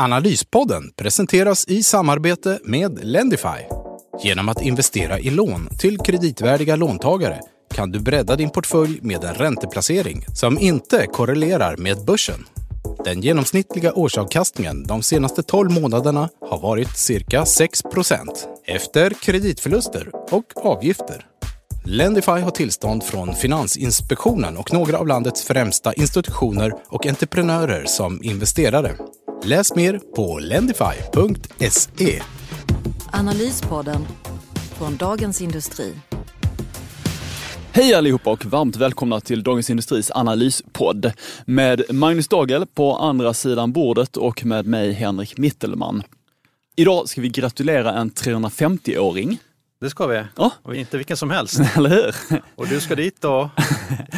Analyspodden presenteras i samarbete med Lendify. Genom att investera i lån till kreditvärdiga låntagare kan du bredda din portfölj med en ränteplacering som inte korrelerar med börsen. Den genomsnittliga årsavkastningen de senaste 12 månaderna har varit cirka 6% efter kreditförluster och avgifter. Lendify har tillstånd från Finansinspektionen och några av landets främsta institutioner och entreprenörer som investerare. Läs mer på lendify.se. Analyspodden från Dagens Industri. Hej allihopa och varmt välkomna till Dagens Industris analyspodd med Magnus Dagel på andra sidan bordet och med mig Henrik Mittelman. Idag ska vi gratulera en 350-åring det ska vi. Ja. Och inte vilken som helst. Eller hur? Och du ska dit då?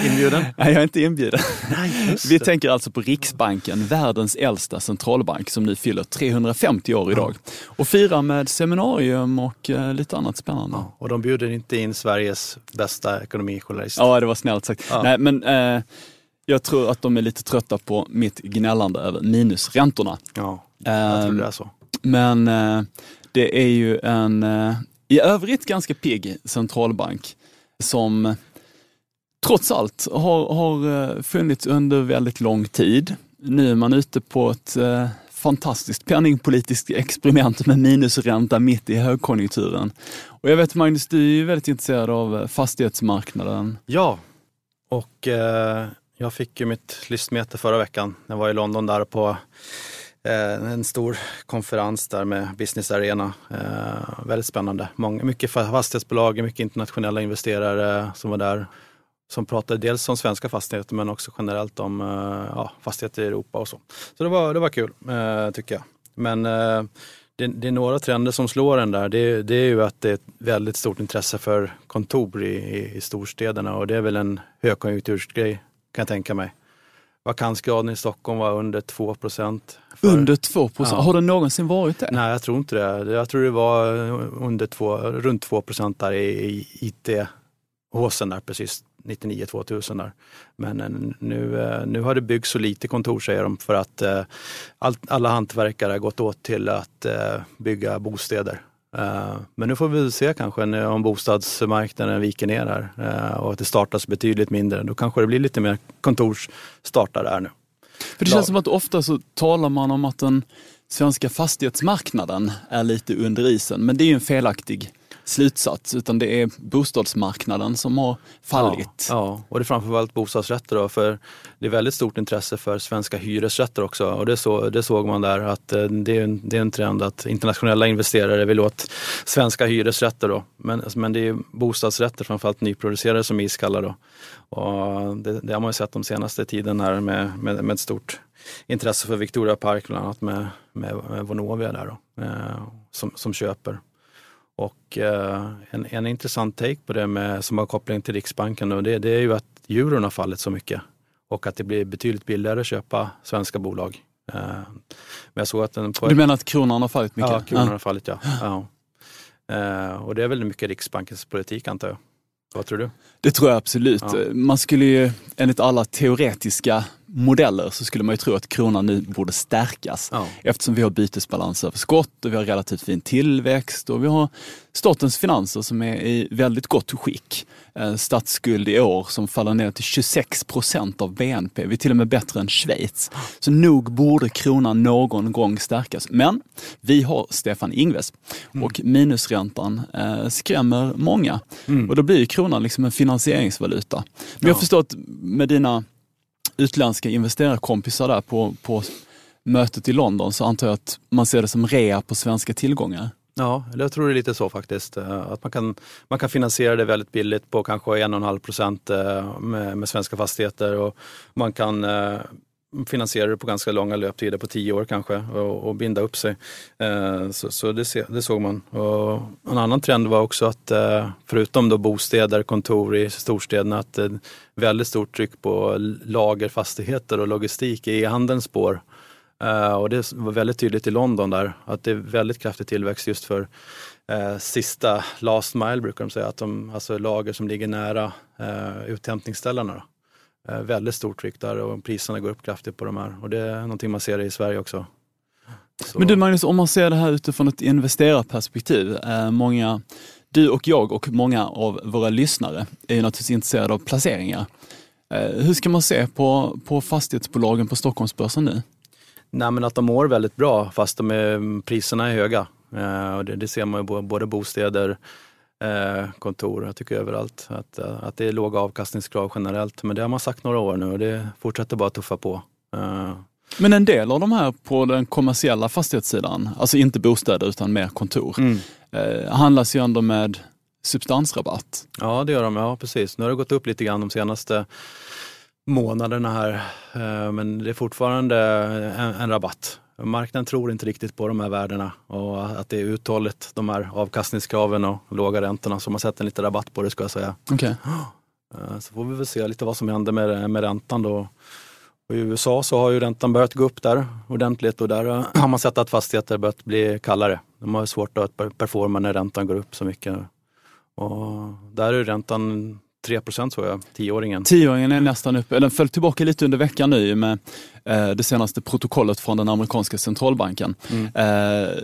Inbjuden? Nej, jag är inte inbjuden. Nej, vi tänker alltså på Riksbanken, världens äldsta centralbank som nu fyller 350 år idag. Och firar med seminarium och eh, lite annat spännande. Ja, och de bjuder inte in Sveriges bästa ekonomijournalist. Ja, det var snällt sagt. Ja. Nej, men eh, jag tror att de är lite trötta på mitt gnällande över minusräntorna. Ja, jag tror det är så. Ehm, men eh, det är ju en eh, i övrigt ganska pigg centralbank som trots allt har, har eh, funnits under väldigt lång tid. Nu är man ute på ett eh, fantastiskt penningpolitiskt experiment med minusränta mitt i högkonjunkturen. Och jag vet Magnus, du är väldigt intresserad av eh, fastighetsmarknaden. Ja, och eh, jag fick ju mitt lystmete förra veckan. Jag var i London där på Eh, en stor konferens där med Business Arena. Eh, väldigt spännande. Många, mycket fastighetsbolag, mycket internationella investerare som var där. Som pratade dels om svenska fastigheter men också generellt om eh, ja, fastigheter i Europa och så. Så det var, det var kul eh, tycker jag. Men eh, det, det, är några trender som slår en där. Det, det, är ju att det är ett väldigt stort intresse för kontor i, i, i storstäderna och det är väl en högkonjunktursgrej kan jag tänka mig. Vakansgraden i Stockholm var under 2 procent. Under 2 procent? Ja. Har det någonsin varit det? Nej, jag tror inte det. Jag tror det var under två, runt 2 procent där i IT-håsen där precis 99-2000 där. Men eh, nu, eh, nu har det byggts så lite kontor säger de för att eh, all, alla hantverkare har gått åt till att bygga bostäder. Men nu får vi se kanske om bostadsmarknaden viker ner här och att det startas betydligt mindre. Då kanske det blir lite mer kontorsstartar där nu. För det känns som att ofta så talar man om att den svenska fastighetsmarknaden är lite under isen, men det är ju en felaktig slutsats, utan det är bostadsmarknaden som har fallit. Ja, ja. och det är framförallt bostadsrätter då, för det är väldigt stort intresse för svenska hyresrätter också och det, så, det såg man där att eh, det är, en, det är en trend att internationella investerare vill åt svenska hyresrätter då. Men, men det är bostadsrätter, framförallt nyproducerade som är iskalla då. Och det, det har man ju sett de senaste tiden här med, med, med ett stort intresse för Victoria Park bland annat med, med, med Vonovia där då, eh, som, som köper. Och eh, en, en intressant take på det med, som har koppling till Riksbanken då, det, det är ju att euron har fallit så mycket och att det blir betydligt billigare att köpa svenska bolag. Eh, men jag såg att den på du menar att kronan har fallit mycket? Ja, kronan ja. har fallit ja. ja. Eh, och det är väl mycket Riksbankens politik antar jag. Vad tror du? Det tror jag absolut. Ja. Man skulle ju enligt alla teoretiska modeller så skulle man ju tro att kronan nu borde stärkas ja. eftersom vi har bytesbalansöverskott och vi har relativt fin tillväxt och vi har statens finanser som är i väldigt gott skick. Eh, statsskuld i år som faller ner till 26 procent av BNP. Vi är till och med bättre än Schweiz. Så nog borde kronan någon gång stärkas. Men vi har Stefan Ingves mm. och minusräntan eh, skrämmer många. Mm. Och då blir kronan liksom en finansieringsvaluta. Men ja. jag förstår att med dina utländska investerarkompisar där på, på mötet i London så antar jag att man ser det som rea på svenska tillgångar. Ja, jag tror det är lite så faktiskt. Eh, att man kan, man kan finansiera det väldigt billigt på kanske 1,5 procent eh, med, med svenska fastigheter och man kan eh, finansiera det på ganska långa löptider, på tio år kanske, och, och binda upp sig. Eh, så, så det, se, det, såg man. Och en annan trend var också att eh, förutom då bostäder, kontor i storstäderna, att eh, väldigt stort tryck på lagerfastigheter och logistik i e-handelns spår. Eh, och det var väldigt tydligt i London där att det är väldigt kraftig tillväxt just för eh, sista last mile brukar de säga, att de, alltså lager som ligger nära eh, uthämtningsställena. Uh, väldigt stort tryck där och priserna går upp kraftigt på de här och det är någonting man ser i Sverige också. Så. Men du Magnus, om man ser det här utifrån ett investerarperspektiv, eh, många, du och jag och många av våra lyssnare är ju naturligtvis intresserade av placeringar. Eh, hur ska man se på, på fastighetsbolagen på Stockholmsbörsen nu? Nej, men att de mår väldigt bra fast de är, priserna är höga. Eh, och det, det, ser man ju både bostäder, eh, kontor, jag tycker överallt. Att, eh, att det är låga avkastningskrav generellt. Men det har man sagt några år nu och det fortsätter bara tuffa på. Eh. Men en del av de här på den kommersiella fastighetssidan, alltså inte bostäder utan mer kontor, mm. eh, handlas ju ändå med substansrabatt. Ja det gör de, ja precis. Nu har det gått upp lite grann de senaste månaderna här. Eh, men det är fortfarande en, en rabatt. Marknaden tror inte riktigt på de här värdena och att det är uthålligt, de här avkastningskraven och låga räntorna. Så man sätter en liten rabatt på det ska jag säga. Okay. Så får vi väl se lite vad som händer med, med räntan då. Och I USA så har ju räntan börjat gå upp där ordentligt och där har man sett att fastigheter börjat bli kallare. De har svårt att performa när räntan går upp så mycket. Och där är räntan 3 procent såg jag, tioåringen. Tioåringen är nästan uppe, den föll tillbaka lite under veckan nu med eh, det senaste protokollet från den amerikanska centralbanken. Mm. Eh,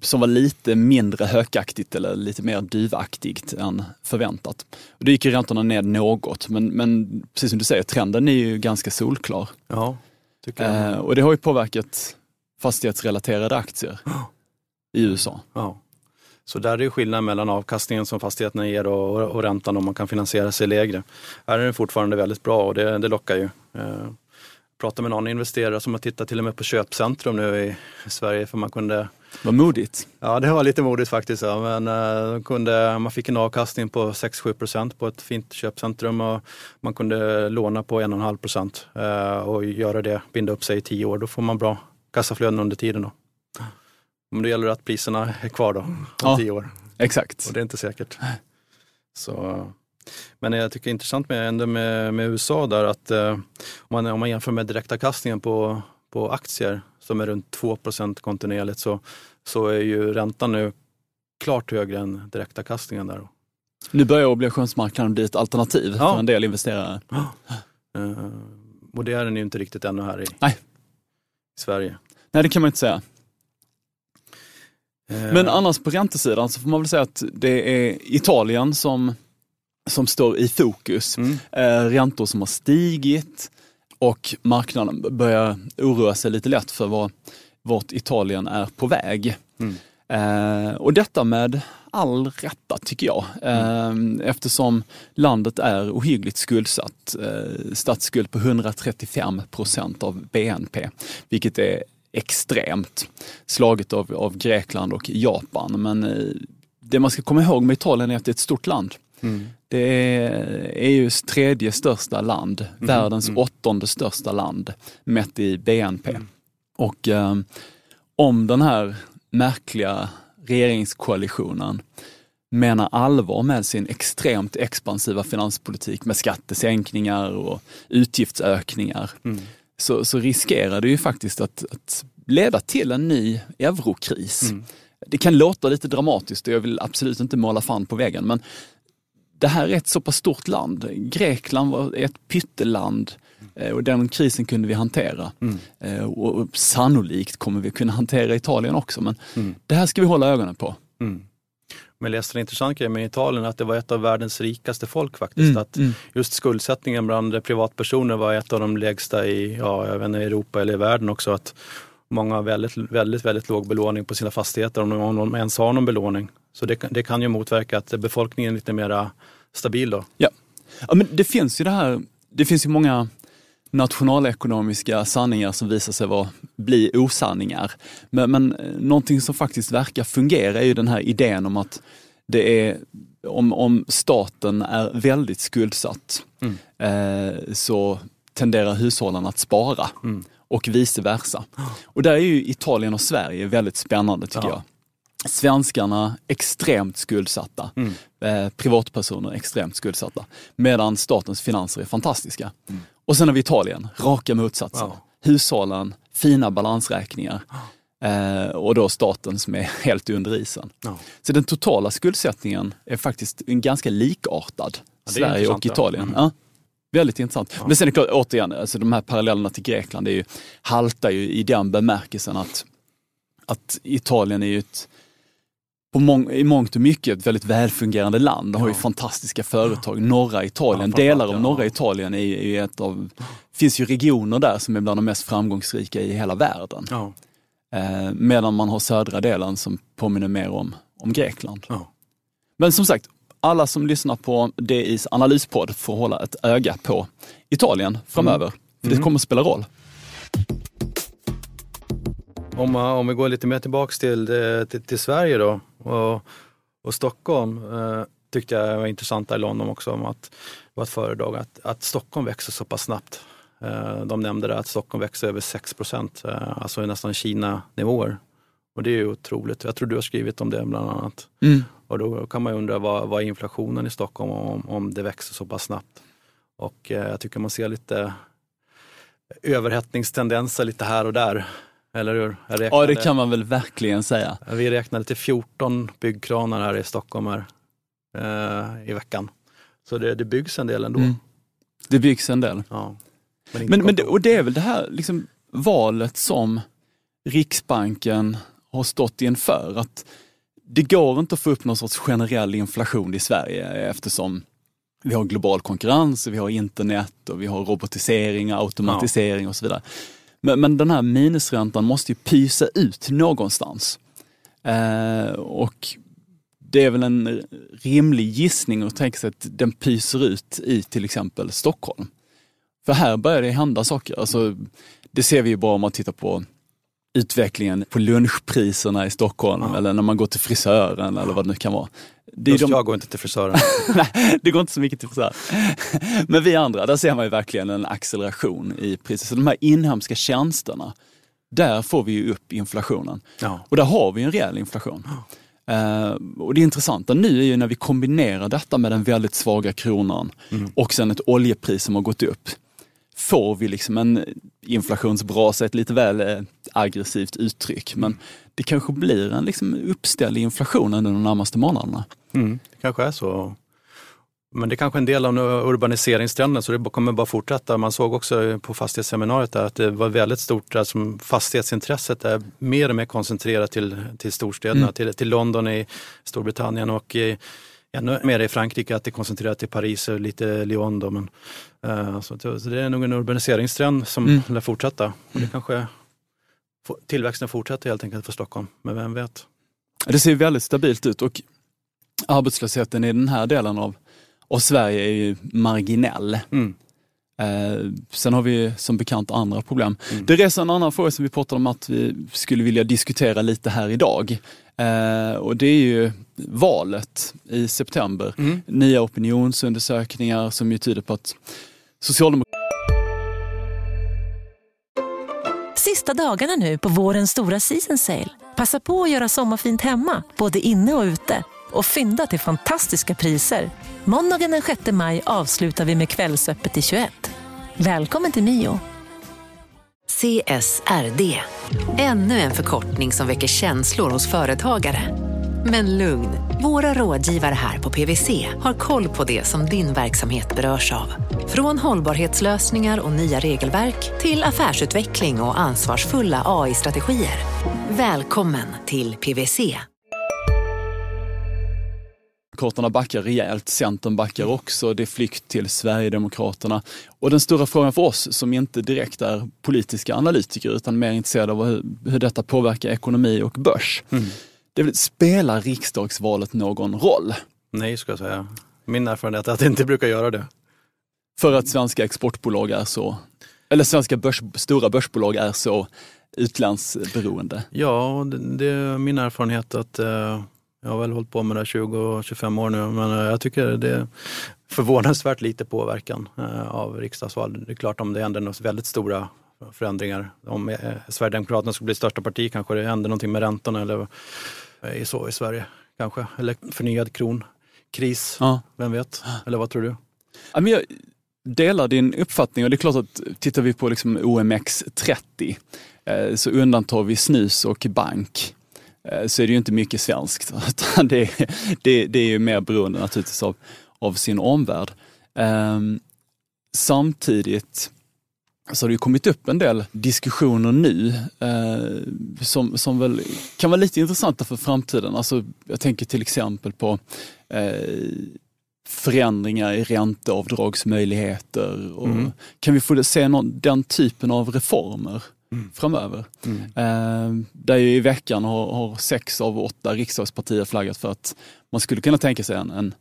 som var lite mindre hökaktigt eller lite mer duvaktigt än förväntat. Och då gick ju räntorna ned något men, men precis som du säger, trenden är ju ganska solklar. Ja, tycker jag. Eh, och det har ju påverkat fastighetsrelaterade aktier i USA. Ja. Så där är skillnaden mellan avkastningen som fastigheterna ger och, och, och, räntan om man kan finansiera sig lägre. Här är den fortfarande väldigt bra och det, det lockar ju. Eh, pratade med någon investerare som har tittat till och med på köpcentrum nu i, Sverige för man kunde vad modigt. Ja, det var lite modigt faktiskt. Ja. Men, uh, kunde, man fick en avkastning på 6-7 procent på ett fint köpcentrum och man kunde låna på 1,5 procent uh, och göra det, binda upp sig i tio år. Då får man bra kassaflöden under tiden. Då. Men det gäller att priserna är kvar då om ja, tio år. Exakt. Och det är inte säkert. Så, men jag tycker det är intressant med, med, med USA där att eh, om, man, om man jämför med direktavkastningen på, på aktier som är runt 2% kontinuerligt så, så är ju räntan nu klart högre än direktavkastningen där. Nu börjar obligationsmarknaden bli ett alternativ ja. för en del investerare. Ja. Uh, och det är den ju inte riktigt ännu här i, i Sverige. Nej, det kan man inte säga. Men annars på räntesidan så får man väl säga att det är Italien som, som står i fokus. Mm. Eh, räntor som har stigit och marknaden börjar oroa sig lite lätt för vad, vart Italien är på väg. Mm. Eh, och detta med all rätta tycker jag. Mm. Eh, eftersom landet är ohyggligt skuldsatt. Eh, statsskuld på 135 procent av BNP, vilket är extremt. Slaget av, av Grekland och Japan. Men eh, det man ska komma ihåg med Italien är att det är ett stort land. Mm. Det är EUs tredje största land, mm. världens mm. åttonde största land mätt i BNP. Mm. Och eh, om den här märkliga regeringskoalitionen menar allvar med sin extremt expansiva finanspolitik med skattesänkningar och utgiftsökningar mm så, så riskerar det ju faktiskt att, att leda till en ny eurokris. Mm. Det kan låta lite dramatiskt och jag vill absolut inte måla fan på väggen men det här är ett så pass stort land. Grekland var ett pytteland eh, och den krisen kunde vi hantera. Mm. Eh, och sannolikt kommer vi kunna hantera Italien också men mm. det här ska vi hålla ögonen på. Mm. Men jag läste en intressant grej med Italien, att det var ett av världens rikaste folk faktiskt. Mm, att mm. Just skuldsättningen bland privatpersoner var ett av de lägsta i ja, jag vet inte, Europa eller i världen också. Att många har väldigt, väldigt, väldigt låg belåning på sina fastigheter, om de, om de ens har någon belåning. Så det, det kan ju motverka att befolkningen är lite mer stabil då. Ja. ja, men det finns ju det här, det finns ju många nationalekonomiska sanningar som visar sig vara, bli osanningar. Men, men eh, någonting som faktiskt verkar fungera är ju den här idén om att det är om, om staten är väldigt skuldsatt mm. eh, så tenderar hushållen att spara. Mm. och vice versa. Och där är ju Italien och Sverige väldigt spännande tycker ja. jag. Svenskarna extremt skuldsatta, mm. eh, privatpersoner extremt skuldsatta, medan statens finanser är fantastiska. Och sen har vi Italien, raka motsatsen. Ja. Hushållen, fina balansräkningar. Eh, och då staten som är helt under isen. Ja. Så den totala skuldsättningen är faktiskt en ganska likartad, ja, Sverige och Italien. Mm. Väldigt intressant. Ja. Men sen är det klart, återigen, alltså de här parallellerna till Grekland är ju, haltar ju i den bemärkelsen att, att Italien är ju ett, på mång, i mångt och mycket ett väldigt välfungerande land. De har ju fantastiska företag. Norra Italien, ja, delar av norra Italien är, är ett av, finns ju regioner där som är bland de mest framgångsrika i hela världen. Ja. Eh, medan man har södra delen som påminner mer om, om Grekland. Ja. Men som sagt, alla som lyssnar på DIs analyspodd får hålla ett öga på Italien framöver. Mm. För det mm. kommer att spela roll. Om, om vi går lite mer tillbaks till, eh, till, till Sverige då och, och Stockholm eh, tyckte jag var intressant där i London också om att det var ett föredrag att, att Stockholm växer så pass snabbt. Eh, de nämnde det att Stockholm växer över 6 procent, eh, alltså nästan Kina-nivåer. Och det är ju otroligt. Jag tror du har skrivit om det bland annat. Mm. Och då kan man ju undra vad, vad är inflationen i Stockholm om, om det växer så pass snabbt? Och eh, jag tycker man ser lite överhettningstendenser lite här och där. Eller hur? Räknade, ja, det kan man väl verkligen säga. Vi räknade till 14 byggkranar här i Stockholm här, eh, i veckan. Så det, det byggs en del ändå. Mm. Det byggs en del. Ja, men, men, men det, och det är väl det här liksom, valet som Riksbanken har stått inför. Att det går inte att få upp någon sorts generell inflation i Sverige eftersom vi har global konkurrens, vi har internet och vi har robotisering, automatisering ja. och så vidare. Men, men den här minusräntan måste ju pysa ut någonstans. Eh, och det är väl en rimlig gissning att tänka sig att den pyser ut i till exempel Stockholm. För här börjar det hända saker. Alltså, det ser vi ju bara om man tittar på utvecklingen på lunchpriserna i Stockholm ja. eller när man går till frisören eller vad det nu kan vara. Det är de... Jag går inte till frisören. Nej, det går inte så mycket till frisören. Men vi andra, där ser man ju verkligen en acceleration i priset. Så de här inhemska tjänsterna, där får vi ju upp inflationen. Ja. Och där har vi en rejäl inflation. Ja. Uh, och det intressanta nu är ju när vi kombinerar detta med den väldigt svaga kronan mm. och sen ett oljepris som har gått upp får vi liksom en inflationsbrasa, ett lite väl eh, aggressivt uttryck. Men det kanske blir en liksom uppställd inflation under de närmaste månaderna. Mm, det kanske är så. Men det är kanske är en del av urbaniseringstrenden så det kommer bara fortsätta. Man såg också på fastighetsseminariet att det var väldigt stort, alltså fastighetsintresset är mer och mer koncentrerat till, till storstäderna, mm. till, till London i Storbritannien och i ännu mer i Frankrike, att det är koncentrerat till Paris och lite Lyon. Då, men, uh, så, så, det är nog en urbaniseringstrend som mm. lär fortsätta. Och det kanske, tillväxten fortsätter helt enkelt för Stockholm, men vem vet? Det ser väldigt stabilt ut och arbetslösheten i den här delen av, av Sverige är ju marginell. Mm. Eh, sen har vi som bekant andra problem. Mm. Det reser en annan fråga som vi pratade om att vi skulle vilja diskutera lite här idag. Eh, och det är ju valet i september. Mm. Nya opinionsundersökningar som ju tyder på att Socialdemokraterna Sista dagarna nu på vårens stora season sale. Passa på att göra sommarfint hemma, både inne och ute. Och fynda till fantastiska priser. Måndagen den 6 maj avslutar vi med Kvällsöppet i 21. Välkommen till Mio. CSRD, ännu en förkortning som väcker känslor hos företagare. Men lugn, våra rådgivare här på PWC har koll på det som din verksamhet berörs av. Från hållbarhetslösningar och nya regelverk till affärsutveckling och ansvarsfulla AI-strategier. Välkommen till PWC. Demokraterna backar rejält, Centern backar också, det är flykt till Sverigedemokraterna. Och den stora frågan för oss som inte direkt är politiska analytiker utan mer intresserade av hur, hur detta påverkar ekonomi och börs. Mm. Det vill, spelar riksdagsvalet någon roll? Nej, ska jag säga. Min erfarenhet är att det inte brukar göra det. För att svenska exportbolag är så, eller svenska börs, stora börsbolag är så utlandsberoende? Ja, det, det är min erfarenhet att eh, jag har väl hållit på med det 20-25 år nu, men eh, jag tycker det är förvånansvärt lite påverkan eh, av riksdagsval. Det är klart om det händer några väldigt stora förändringar. Om eh, Sverigedemokraterna skulle bli största parti kanske det händer någonting med räntorna eller är så i Sverige kanske. Eller förnyad kronkris, ja. vem vet? Eller vad tror du? Ja, men jag delar din uppfattning och det är klart att tittar vi på liksom OMX30 eh, så undantar vi snus och bank eh, så är det ju inte mycket svenskt. det, det, det är ju mer beroende naturligtvis av, av sin omvärld. Um, samtidigt så har det ju kommit upp en del diskussioner nu eh, som, som väl kan vara lite intressanta för framtiden. Alltså, jag tänker till exempel på eh, förändringar i ränteavdragsmöjligheter. Och mm. Kan vi få se någon, den typen av reformer mm. framöver? Mm. Eh, där i veckan har, har, sex av åtta riksdagspartier flaggat för att man skulle kunna tänka sig en, en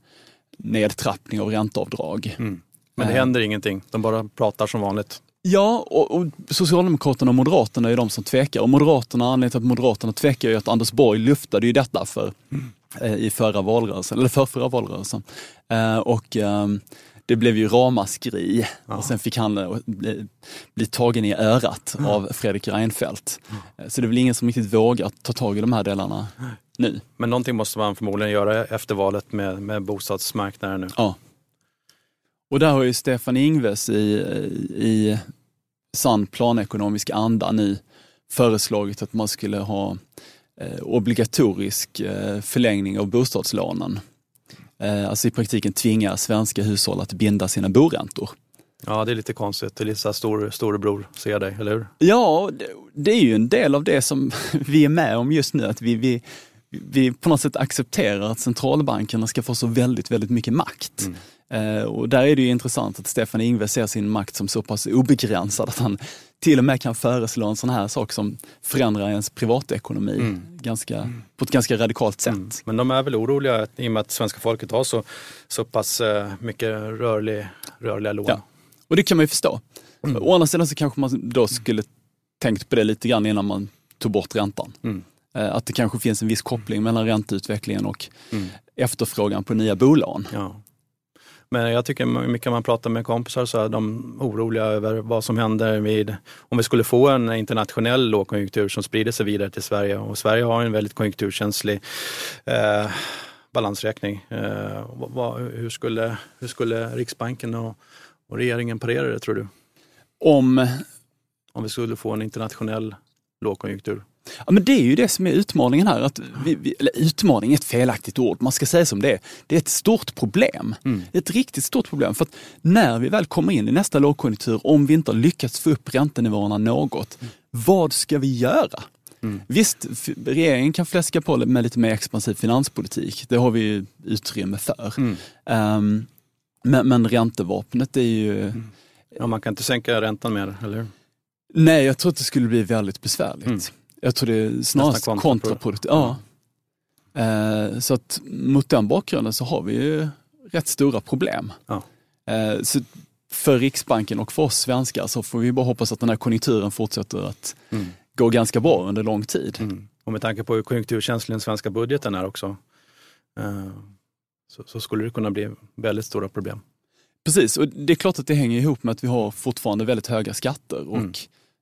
nedtrappning av ränteavdrag. Mm. Men det eh. händer ingenting, de bara pratar som vanligt. Ja, och, och, Socialdemokraterna och Moderaterna är de som tvekar. Och Moderaterna, anledningen till att Moderaterna tvekar är att Anders Borg luftade ju detta för, mm. i förra valrörelsen, eller för förra valrörelsen. Eh, och eh, det blev ju ramaskri ja. och sen fick han eh, bli, bli tagen i örat mm. av Fredrik Reinfeldt. Mm. Så det är väl ingen som riktigt vågar ta tag i de här delarna nu. Men någonting måste man förmodligen göra efter valet med, med bostadsmarknaden nu. Ja. Och där har ju Stefan Ingves i, i sann planekonomisk anda nu föreslagit att man skulle ha eh, obligatorisk eh, förlängning av bostadslånen. Eh, alltså i praktiken tvinga svenska hushåll att binda sina boräntor. Ja, det är lite konstigt. Det är lite så stor, storebror ser dig, eller hur? Ja, det, det, är ju en del av det som vi är med om just nu. Att vi, vi, vi på något sätt accepterar att centralbankerna ska få så väldigt, väldigt mycket makt. Mm. Eh, och där är det ju intressant att Stefan Ingves ser sin makt som så pass obegränsad att han till och med kan föreslå en sån här sak som förändrar ens privatekonomi mm. ganska, mm. på ett ganska radikalt sätt. Mm. Men de är väl oroliga i och med att svenska folket har så, så pass uh, mycket rörlig, rörliga lån. Ja. Och det kan man ju förstå. Mm. Å andra sidan så kanske man då skulle tänkt på det lite grann innan man tog bort räntan. Mm. Uh, att det kanske finns en viss koppling mellan ränteutvecklingen och mm. efterfrågan på nya bolån. Ja. Men jag tycker mycket man pratar med kompisar så är de oroliga över vad som händer vid, om vi skulle få en internationell lågkonjunktur som sprider sig vidare till Sverige. Och Sverige har en väldigt konjunkturkänslig eh, balansräkning. Eh, vad, hur, skulle, hur skulle Riksbanken och, och regeringen parera det tror du? Om? Om vi skulle få en internationell lågkonjunktur. Ja, men det är ju det som är utmaningen här. Att vi, vi, utmaning är ett felaktigt ord, man ska säga som det är. Det är ett stort problem. Mm. Ett riktigt stort problem. För att när vi väl kommer in i nästa lågkonjunktur, om vi inte har lyckats få upp räntenivåerna något, mm. vad ska vi göra? Mm. Visst, regeringen kan fläska på med lite mer expansiv finanspolitik. Det har vi utrymme för. Um, men, men räntevapnet är ju... Mm. Ja, man kan inte sänka räntan mer, eller Nej, jag tror att det skulle bli väldigt besvärligt. Jag tror det är snarast kontraproduktivt. Ja. Eh, så att mot den bakgrunden så har vi ju rätt stora problem. Ja. Eh, så för Riksbanken och för oss svenskar så får vi bara hoppas att den här konjunkturen fortsätter att mm. gå ganska bra under lång tid. Mm. Och med tanke på hur konjunkturkänslig den svenska budgeten är också eh, så, så, skulle det kunna bli väldigt stora problem. Precis, och det är klart att det hänger ihop med att vi har fortfarande väldigt höga skatter och mm.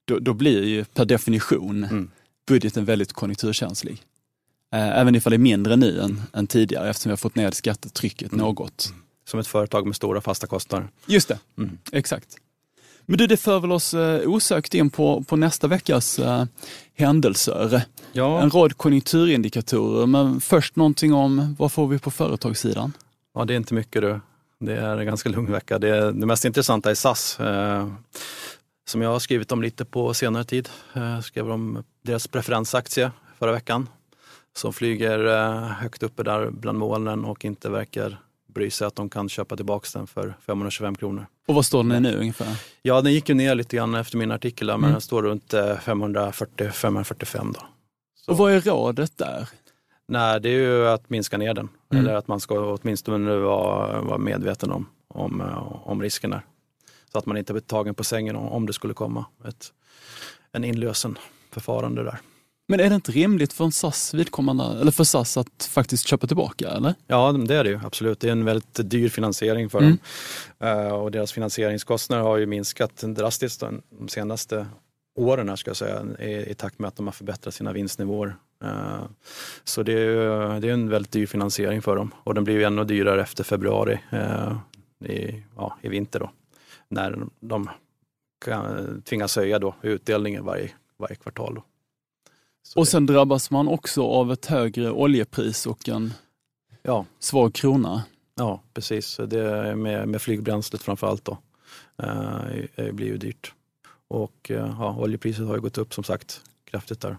då, då, blir ju per definition mm budgeten väldigt konjunkturkänslig. Eh, även ifall det är mindre nu än, än tidigare eftersom vi har fått ner skattetrycket mm. något. Som ett företag med stora fasta kostnader. Just det, mm. exakt. Men du, det för väl oss eh, osökt in på, på nästa veckas eh, händelser. Ja. En rad konjunkturindikatorer, men först någonting om vad får vi på företagssidan? Ja, det är inte mycket du. Det är en ganska lugn vecka. Det, det mest intressanta är SAS. Eh, som jag har skrivit om lite på senare tid. Jag eh, skrev om deras preferensaktie förra veckan som flyger eh, högt uppe där bland molnen och inte verkar bry sig att de kan köpa tillbaka den för 525 kronor. Och vad står den nu ungefär? Ja, den gick ju ner lite grann efter min artikel där, men mm. den står runt 540-545 eh. Och vad är rådet där? Nej, det är ju att minska ner den. Mm. Eller att man ska åtminstone vara, vara medveten om, om, om risken där. Så att man inte blir tagen på sängen om det skulle komma ett, en inlösen förfarande där. Men är det inte rimligt för en SAS vidkommande, eller för SAS att faktiskt köpa tillbaka? Eller? Ja, det är det ju absolut. Det är en väldigt dyr finansiering för mm. dem. Uh, och deras finansieringskostnader har ju minskat drastiskt de senaste åren ska jag säga, i, i takt med att de har förbättrat sina vinstnivåer. Uh, så det är, det är en väldigt dyr finansiering för dem och den blir ju ännu dyrare efter februari uh, i, ja, i vinter då. När de kan, tvingas höja då utdelningen varje, varje kvartal. Och sen drabbas man också av ett högre oljepris och en ja. svag krona. Ja, precis. Det med, med flygbränslet framför allt då. Uh, blir ju dyrt. Och uh, ja, oljepriset har ju gått upp som sagt kraftigt där.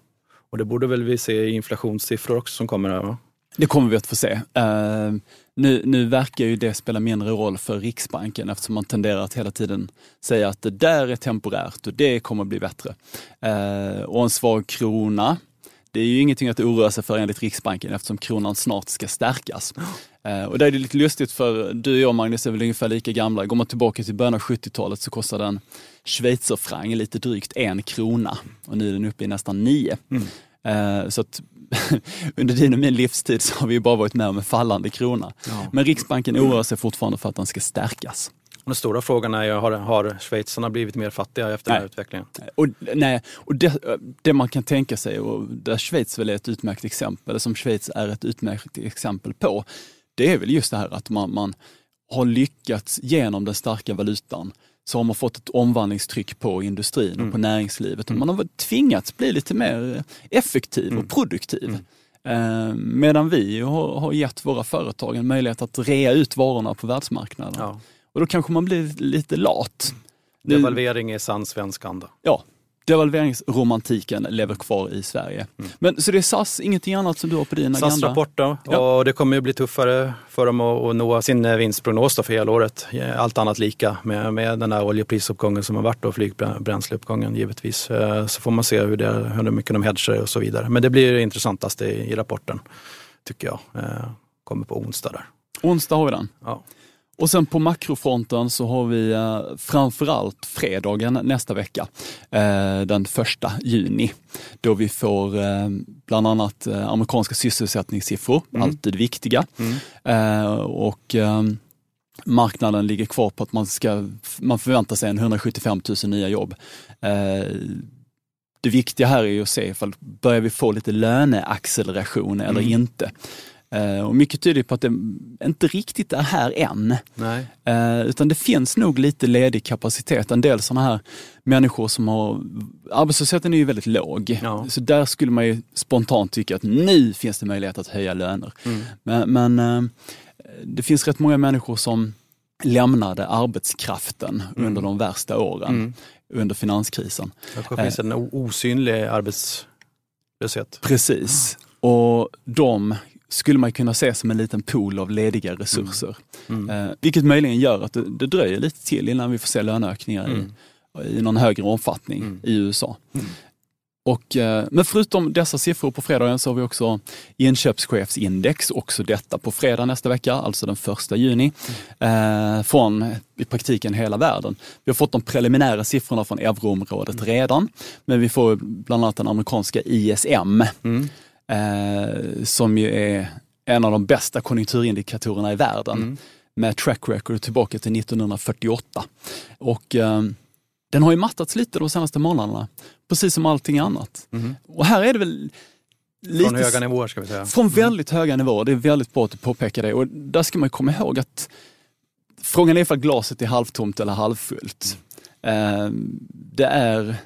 Och det borde väl vi se i inflationssiffror också som kommer här va? Det kommer vi att få se. Uh, nu, nu verkar ju det spela mindre roll för Riksbanken eftersom man tenderar att hela tiden säga att det där är temporärt och det kommer att bli bättre. Uh, och en svag krona, det är ju ingenting att oroa sig för enligt Riksbanken eftersom kronan snart ska stärkas. Uh, och det är lite lustigt för du och jag Magnus är väl ungefär lika gamla. Går man tillbaka till början av 70-talet så kostade en schweizerfranc lite drygt en krona och nu är den uppe i nästan nio. Mm. Så att under din och min livstid så har vi bara varit med om en fallande krona. Ja. Men Riksbanken oroar sig fortfarande för att den ska stärkas. Den stora frågan är ju, har, har schweizarna blivit mer fattiga efter nej. den här utvecklingen? Och, nej, och det, det, man kan tänka sig, och där Schweiz väl är ett utmärkt exempel, som Schweiz är ett utmärkt exempel på, det är väl just det här att man, man har lyckats genom den starka valutan så har man fått ett omvandlingstryck på industrin och på mm. näringslivet. Och mm. man har tvingats bli lite mer effektiv mm. och produktiv. Mm. Eh, medan vi har, har gett våra företag en möjlighet att rea ut varorna på världsmarknaden. Ja. Och då kanske man blir lite lat. Devalvering är sann svensk anda. Ja, devalveringsromantiken lever kvar i Sverige. Mm. Men Så det är SAS, ingenting annat som du har på din agenda? SAS-rapport då, ja. och det kommer ju bli tuffare för dem att, nå sin eh, vinstprognos för hela året. Allt annat lika med, med den här oljeprisuppgången som har varit och flygbränsleuppgången givetvis. Eh, så får man se hur, det, hur mycket de hedgar och så vidare. Men det blir det intressantaste i, i rapporten, tycker jag. Eh, kommer på onsdag där. Onsdag har vi den? Ja. Och sen på makrofronten så har vi eh, framförallt fredagen nästa vecka, eh, den första juni, då vi får eh, bland annat amerikanska sysselsättningssiffror, mm. alltid viktiga. Mm. Och eh, marknaden ligger kvar på att man, ska, man förväntar sig en 175 000 nya jobb. Det viktiga här är ju att se ifall börjar vi få lite löneacceleration eller mm. inte. Eh, och mycket tyder på att det inte riktigt är här än. Nej. Eh, utan det finns nog lite ledig kapacitet. En del sådana här människor som har, arbetslösheten är ju väldigt låg. Ja. Så där skulle man ju spontant tycka att nu finns det möjlighet att höja löner. Mm. Men, men eh, det finns rätt många människor som lämnade arbetskraften mm. under de värsta åren. Mm. Under finanskrisen. Det finns en osynlig arbetslöshet. Precis. Och de skulle man kunna se som en liten pool av lediga resurser. Mm. Mm. Eh, vilket möjligen gör att det, det, dröjer lite till innan vi får se löneökningar mm. i, i någon högre omfattning mm. i USA. Mm. Och, eh, men förutom dessa siffror på fredagen så har vi också inköpschefsindex, också detta på fredag nästa vecka, alltså den första juni, eh, från i praktiken hela världen. Vi har fått de preliminära siffrorna från euroområdet mm. redan, men vi får bland annat den amerikanska ISM. Eh, som ju är en av de bästa konjunkturindikatorerna i världen mm. med track record tillbaka till 1948. Och eh, den har ju mattats lite de senaste månaderna, precis som allting annat. Mm. Och här är det väl Lite, från höga nivåer ska vi säga. Från mm. väldigt höga nivåer, det är väldigt bra att du påpekar det. Och där ska man komma ihåg att frågan är ifall glaset är halvtomt eller halvfullt. Mm. Eh, det är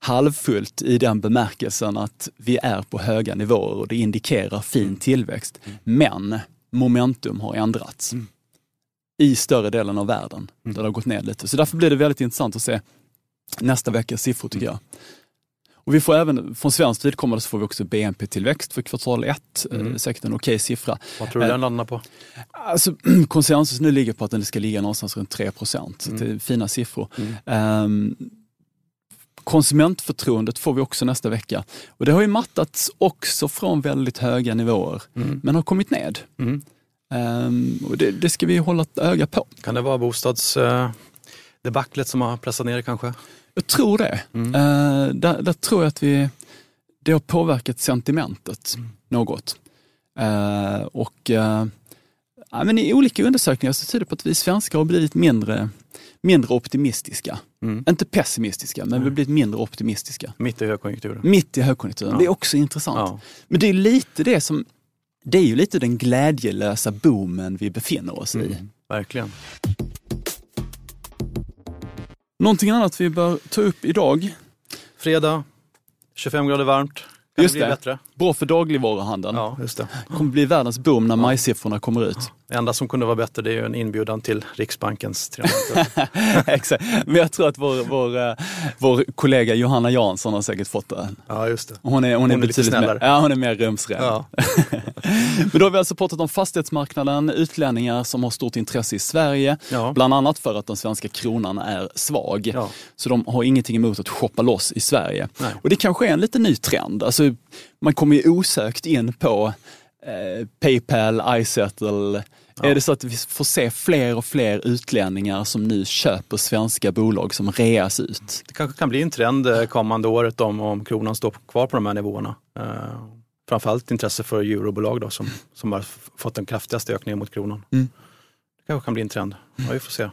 halvfullt i den bemärkelsen att vi är på höga nivåer och det indikerar fin mm. tillväxt. Mm. Men momentum har ändrats mm. i större delen av världen där det har gått ner lite. Så därför blir det väldigt intressant att se nästa veckas siffror tycker jag. Och vi får även, från svenskt vidkommande så får vi också BNP-tillväxt för kvartal 1, eh, mm. säkert en okej okay siffra. Vad tror du den landar på? Alltså, konsensus nu ligger på att den ska ligga någonstans runt 3 procent. Mm. Det är fina siffror. Mm. Um, Konsumentförtroendet får vi också nästa vecka. Och det har ju mattats också från väldigt höga nivåer, mm. men har kommit ned. Mm. Um, och det, det, ska vi hålla ett öga på. Kan det vara bostadsdebaclet uh, som har pressat ner det kanske? Jag tror det. Mm. Uh, där, där, tror jag att vi, det har påverkat sentimentet mm. något. Uh, och Ja, men I olika undersökningar så tyder det på att vi svenskar har blivit mindre, mindre optimistiska. Mm. Inte pessimistiska, men vi har blivit mindre optimistiska. Mitt i högkonjunkturen. Mitt i högkonjunkturen. Ja. Det är också intressant. Ja. Men det är lite det som, det är ju lite den glädjelösa boomen vi befinner oss mm. i. Verkligen. Någonting annat vi bör ta upp idag? Fredag, 25 grader varmt. Kan just det bli det. bättre? Bra för dagligvaruhandeln. Ja, just det. kommer bli världens boom när majsiffrorna kommer ut. Det enda som kunde vara bättre det är ju en inbjudan till Riksbankens 300 Exakt, men jag tror att vår, vår, eh, vår kollega Johanna Jansson har säkert fått det. Ja, just det. Hon är, hon, hon är, är lite snällare. Mer, ja, hon är mer rumsren. Ja. men då har vi alltså pratat om fastighetsmarknaden, utlänningar som har stort intresse i Sverige, ja. bland annat för att den svenska kronan är svag. Ja. Så de har ingenting emot att shoppa loss i Sverige. Nej. Och det kanske är en lite ny trend. Alltså, man kommer ju osökt in på eh, Paypal, iSettle. Ja. Är det så att vi får se fler och fler utlänningar som nu köper svenska bolag som reas ut? Det kanske kan bli en trend eh, kommande året om, om kronan står kvar på de här nivåerna. Eh, framförallt intresse för eurobolag då, som, som har fått den kraftigaste ökningen mot kronan. Mm. Det kanske kan bli en trend. Ja, vi får se.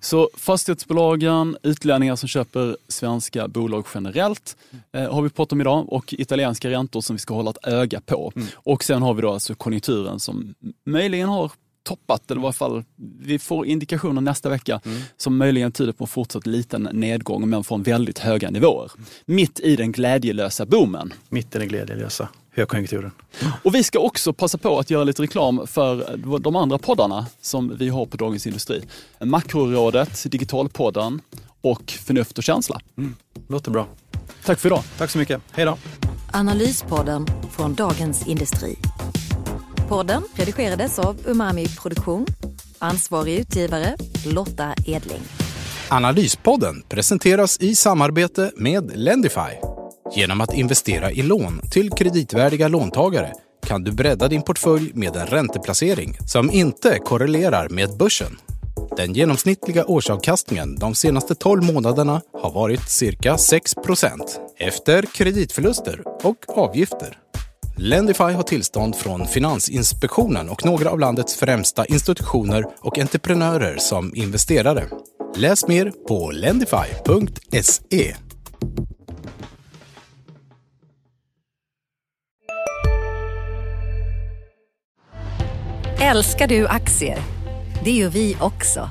Så fastighetsbolagen, utlänningar som köper svenska bolag generellt eh, har vi pratat om idag och italienska räntor som vi ska hålla ett öga på. Mm. Och sen har vi då alltså konjunkturen som möjligen har toppat, eller i varje fall vi får indikationer nästa vecka mm. som möjligen tyder på en fortsatt liten nedgång men från väldigt höga nivåer. Mitt i den glädjelösa boomen. Mitt i den glädjelösa högkonjunkturen. Och vi ska också passa på att göra lite reklam för de andra poddarna som vi har på Dagens Industri. Makrorådet, Digitalpodden och Förnuft och känsla. Mm. Låter bra. Tack för idag. Tack så mycket. Hej då. Analyspodden från Dagens Industri. Podden redigerades av Umami Produktion. Ansvarig utgivare Lotta Edling. Analyspodden presenteras i samarbete med Lendify. Genom att investera i lån till kreditvärdiga låntagare kan du bredda din portfölj med en ränteplacering som inte korrelerar med börsen. Den genomsnittliga årsavkastningen de senaste 12 månaderna har varit cirka 6% efter kreditförluster och avgifter. Lendify har tillstånd från Finansinspektionen och några av landets främsta institutioner och entreprenörer som investerare. Läs mer på lendify.se. Älskar du aktier? Det gör vi också.